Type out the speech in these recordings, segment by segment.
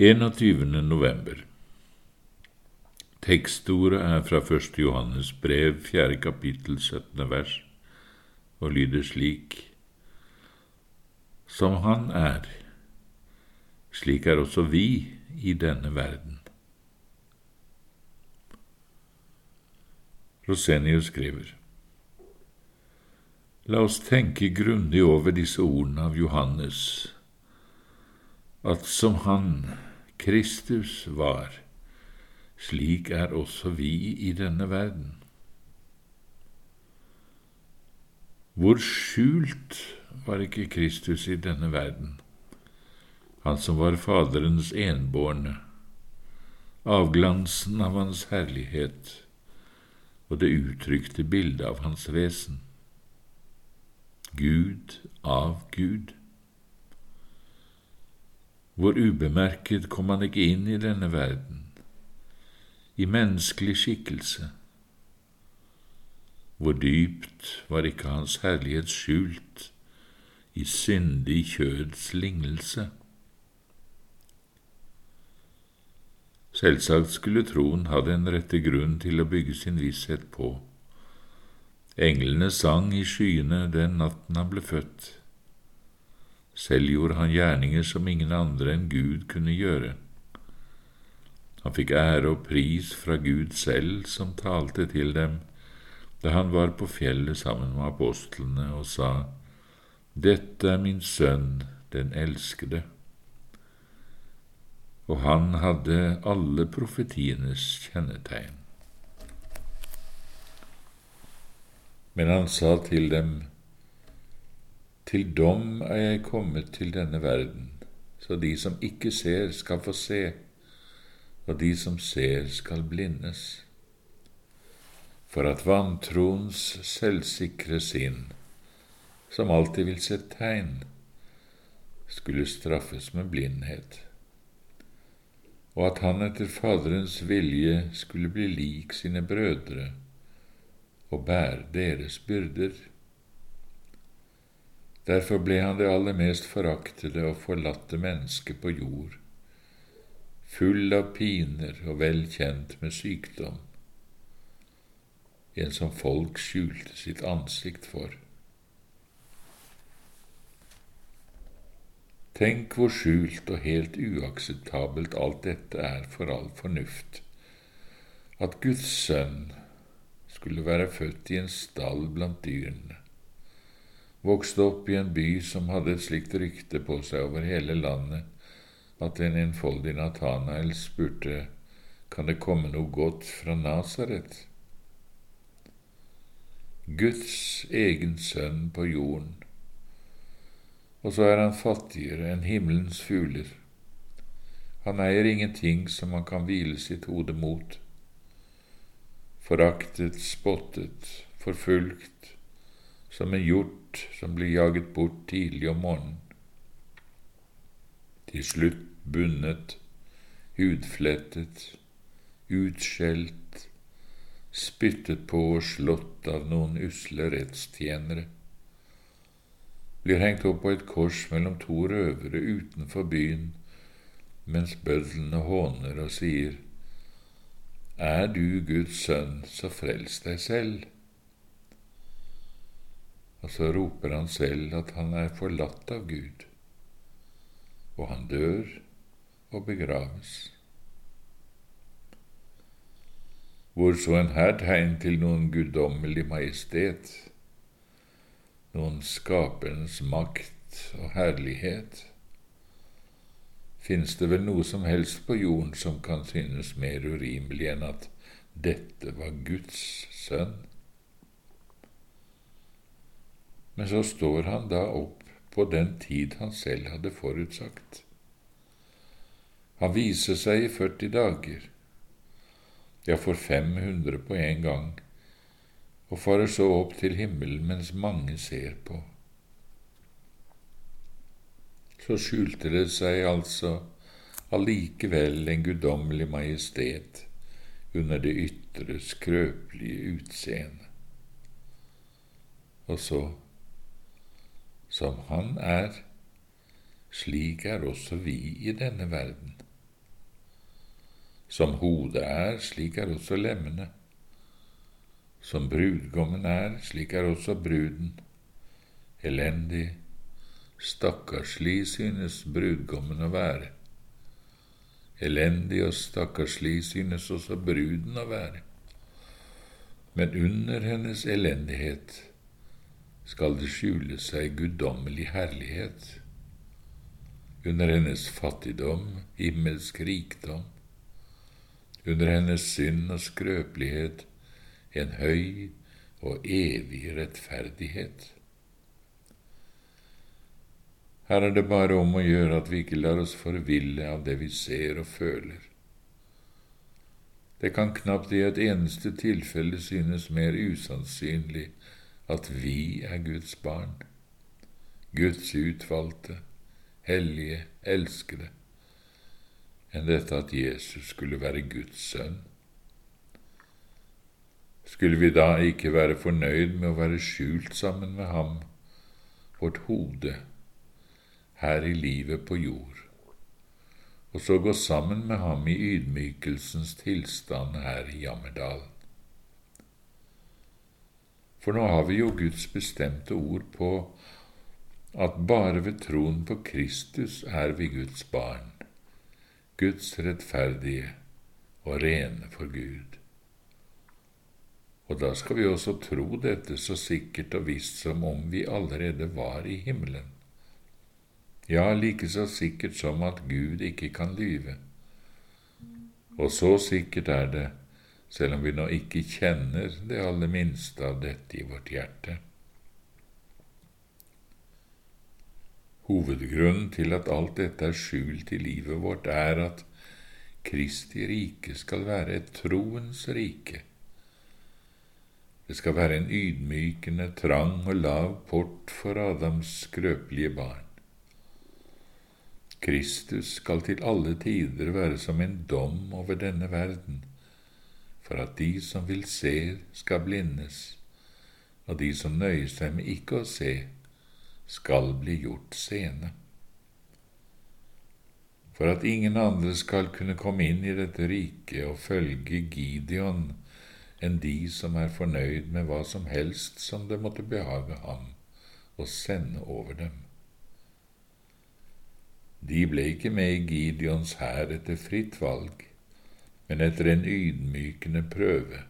21. november Tekstordet er fra 1. Johannes brev, 4. kapittel, 17. vers, og lyder slik Som Han er, slik er også vi i denne verden. Rosenius skriver La oss tenke grundig over disse ordene av Johannes, at som Han, Kristus, var, slik er også vi i denne verden. Hvor skjult var ikke Kristus i denne verden, han som var Faderens enbårne, avglansen av hans herlighet og det uttrykte bildet av hans vesen. Gud av Gud. Hvor ubemerket kom han ikke inn i denne verden, i menneskelig skikkelse. Hvor dypt var ikke Hans herlighet skjult i syndig kjøds lignelse? Selvsagt skulle troen ha den rette grunn til å bygge sin visshet på. Englene sang i skyene den natten han ble født. Selv gjorde han gjerninger som ingen andre enn Gud kunne gjøre. Han fikk ære og pris fra Gud selv, som talte til dem da han var på fjellet sammen med apostlene og sa, Dette er min sønn, den elskede. Og han hadde alle profetienes kjennetegn. Men han sa til dem, Til dom er jeg kommet til denne verden, så de som ikke ser, skal få se og de som ser, skal blindes, for at vantroens selvsikre sinn, som alltid vil se tegn, skulle straffes med blindhet, og at han etter Faderens vilje skulle bli lik sine brødre og bære deres byrder. Derfor ble han det aller mest foraktede og forlatte menneske på jord full av piner og vel kjent med sykdom, en som folk skjulte sitt ansikt for. Tenk hvor skjult og helt uakseptabelt alt dette er for all fornuft, at Guds sønn skulle være født i en stall blant dyrene, vokste opp i en by som hadde et slikt rykte på seg over hele landet, at en enfoldig Natanael spurte kan det komme noe godt fra Nasaret? Guds egen sønn på jorden, og så er han fattigere enn himmelens fugler. Han eier ingenting som han kan hvile sitt hode mot. Foraktet, spottet, forfulgt, som en hjort som blir jaget bort tidlig om morgenen. Til slutt bundet, hudflettet, utskjelt, spyttet på og slått av noen usle rettstjenere, blir hengt opp på et kors mellom to røvere utenfor byen, mens bødlene håner og sier, Er du Guds sønn, så frels deg selv. Og så roper han selv at han er forlatt av Gud, og han dør og begraves. Hvor så en her tegn til noen guddommelig majestet, noen skaperens makt og herlighet, finnes det vel noe som helst på jorden som kan synes mer urimelig enn at dette var Guds sønn? Men så står han da opp på den tid han selv hadde forutsagt. Han viser seg i 40 dager, ja, for 500 på en gang, og farer så opp til himmelen mens mange ser på. Så skjulte det seg altså allikevel en guddommelig majestet under det ytre, skrøpelige utseende. Og så, som Han er, slik er også vi i denne verden Som hodet er, slik er også lemmene. Som brudgommen er, slik er også bruden. Elendig, stakkarslig synes brudgommen å være. Elendig og stakkarslig synes også bruden å være. Men under hennes elendighet skal det skjule seg guddommelig herlighet. Under hennes fattigdom himmelsk rikdom. Under hennes synd og skrøpelighet en høy og evig rettferdighet. Her er det bare om å gjøre at vi ikke lar oss forville av det vi ser og føler. Det kan knapt i et eneste tilfelle synes mer usannsynlig at vi er Guds barn, Guds utvalgte, hellige, elskede, enn dette at Jesus skulle være Guds sønn. Skulle vi da ikke være fornøyd med å være skjult sammen med ham, vårt hode, her i livet på jord, og så gå sammen med ham i ydmykelsens tilstand her i Jammerdalen? For nå har vi jo Guds bestemte ord på at bare ved troen på Kristus er vi Guds barn, Guds rettferdige og rene for Gud. Og da skal vi også tro dette så sikkert og visst som om vi allerede var i himmelen. Ja, like så sikkert som at Gud ikke kan lyve. Og så sikkert er det, selv om vi nå ikke kjenner det aller minste av dette i vårt hjerte. Hovedgrunnen til at alt dette er skjult i livet vårt, er at Kristi rike skal være et troens rike det skal være en ydmykende, trang og lav port for Adams skrøpelige barn. Kristus skal til alle tider være som en dom over denne verden, for at de som vil se, skal blindes, og de som nøyer seg med ikke å se, skal bli gjort sene. For at ingen andre skal kunne komme inn i dette riket og følge Gideon, enn de som er fornøyd med hva som helst som det måtte behage ham å sende over dem. De ble ikke med i Gideons hær etter fritt valg, men etter en ydmykende prøve.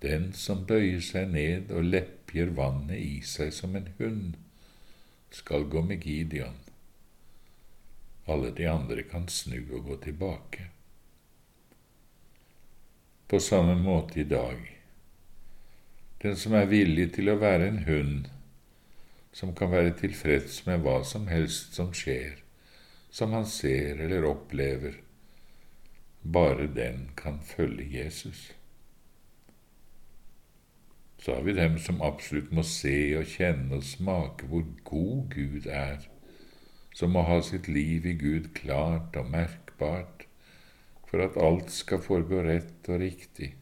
Den som bøyer seg ned og leppjer vannet i seg som en hund, skal gå med Gideon. Alle de andre kan snu og gå tilbake på samme måte i dag. Den som er villig til å være en hund, som kan være tilfreds med hva som helst som skjer, som han ser eller opplever, bare den kan følge Jesus. Så har vi dem som absolutt må se og kjenne og smake hvor god Gud er, som må ha sitt liv i Gud klart og merkbart, for at alt skal foregå rett og riktig.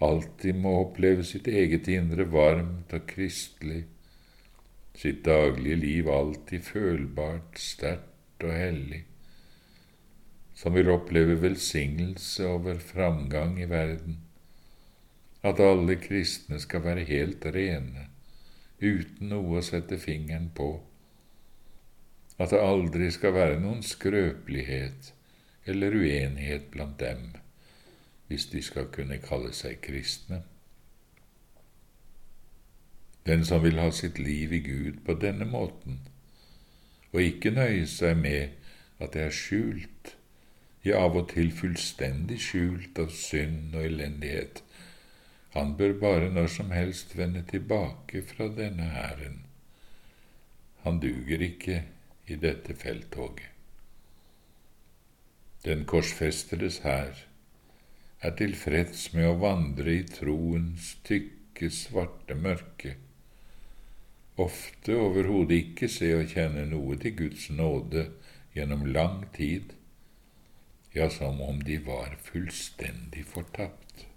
Alltid må oppleve sitt eget indre varmt og kristelig, sitt daglige liv alltid følbart, sterkt og hellig, som vil oppleve velsignelse over framgang i verden, at alle kristne skal være helt rene, uten noe å sette fingeren på, at det aldri skal være noen skrøpelighet, eller uenighet blant dem, hvis de skal kunne kalle seg kristne. Den som vil ha sitt liv i Gud på denne måten, og ikke nøye seg med at det er skjult, ja, av og til fullstendig skjult av synd og elendighet, han bør bare når som helst vende tilbake fra denne hæren. Han duger ikke i dette felttoget. Den korsfestedes hær er tilfreds med å vandre i troens tykke, svarte mørke, ofte overhodet ikke se og kjenne noe til Guds nåde gjennom lang tid, ja, som om de var fullstendig fortapt.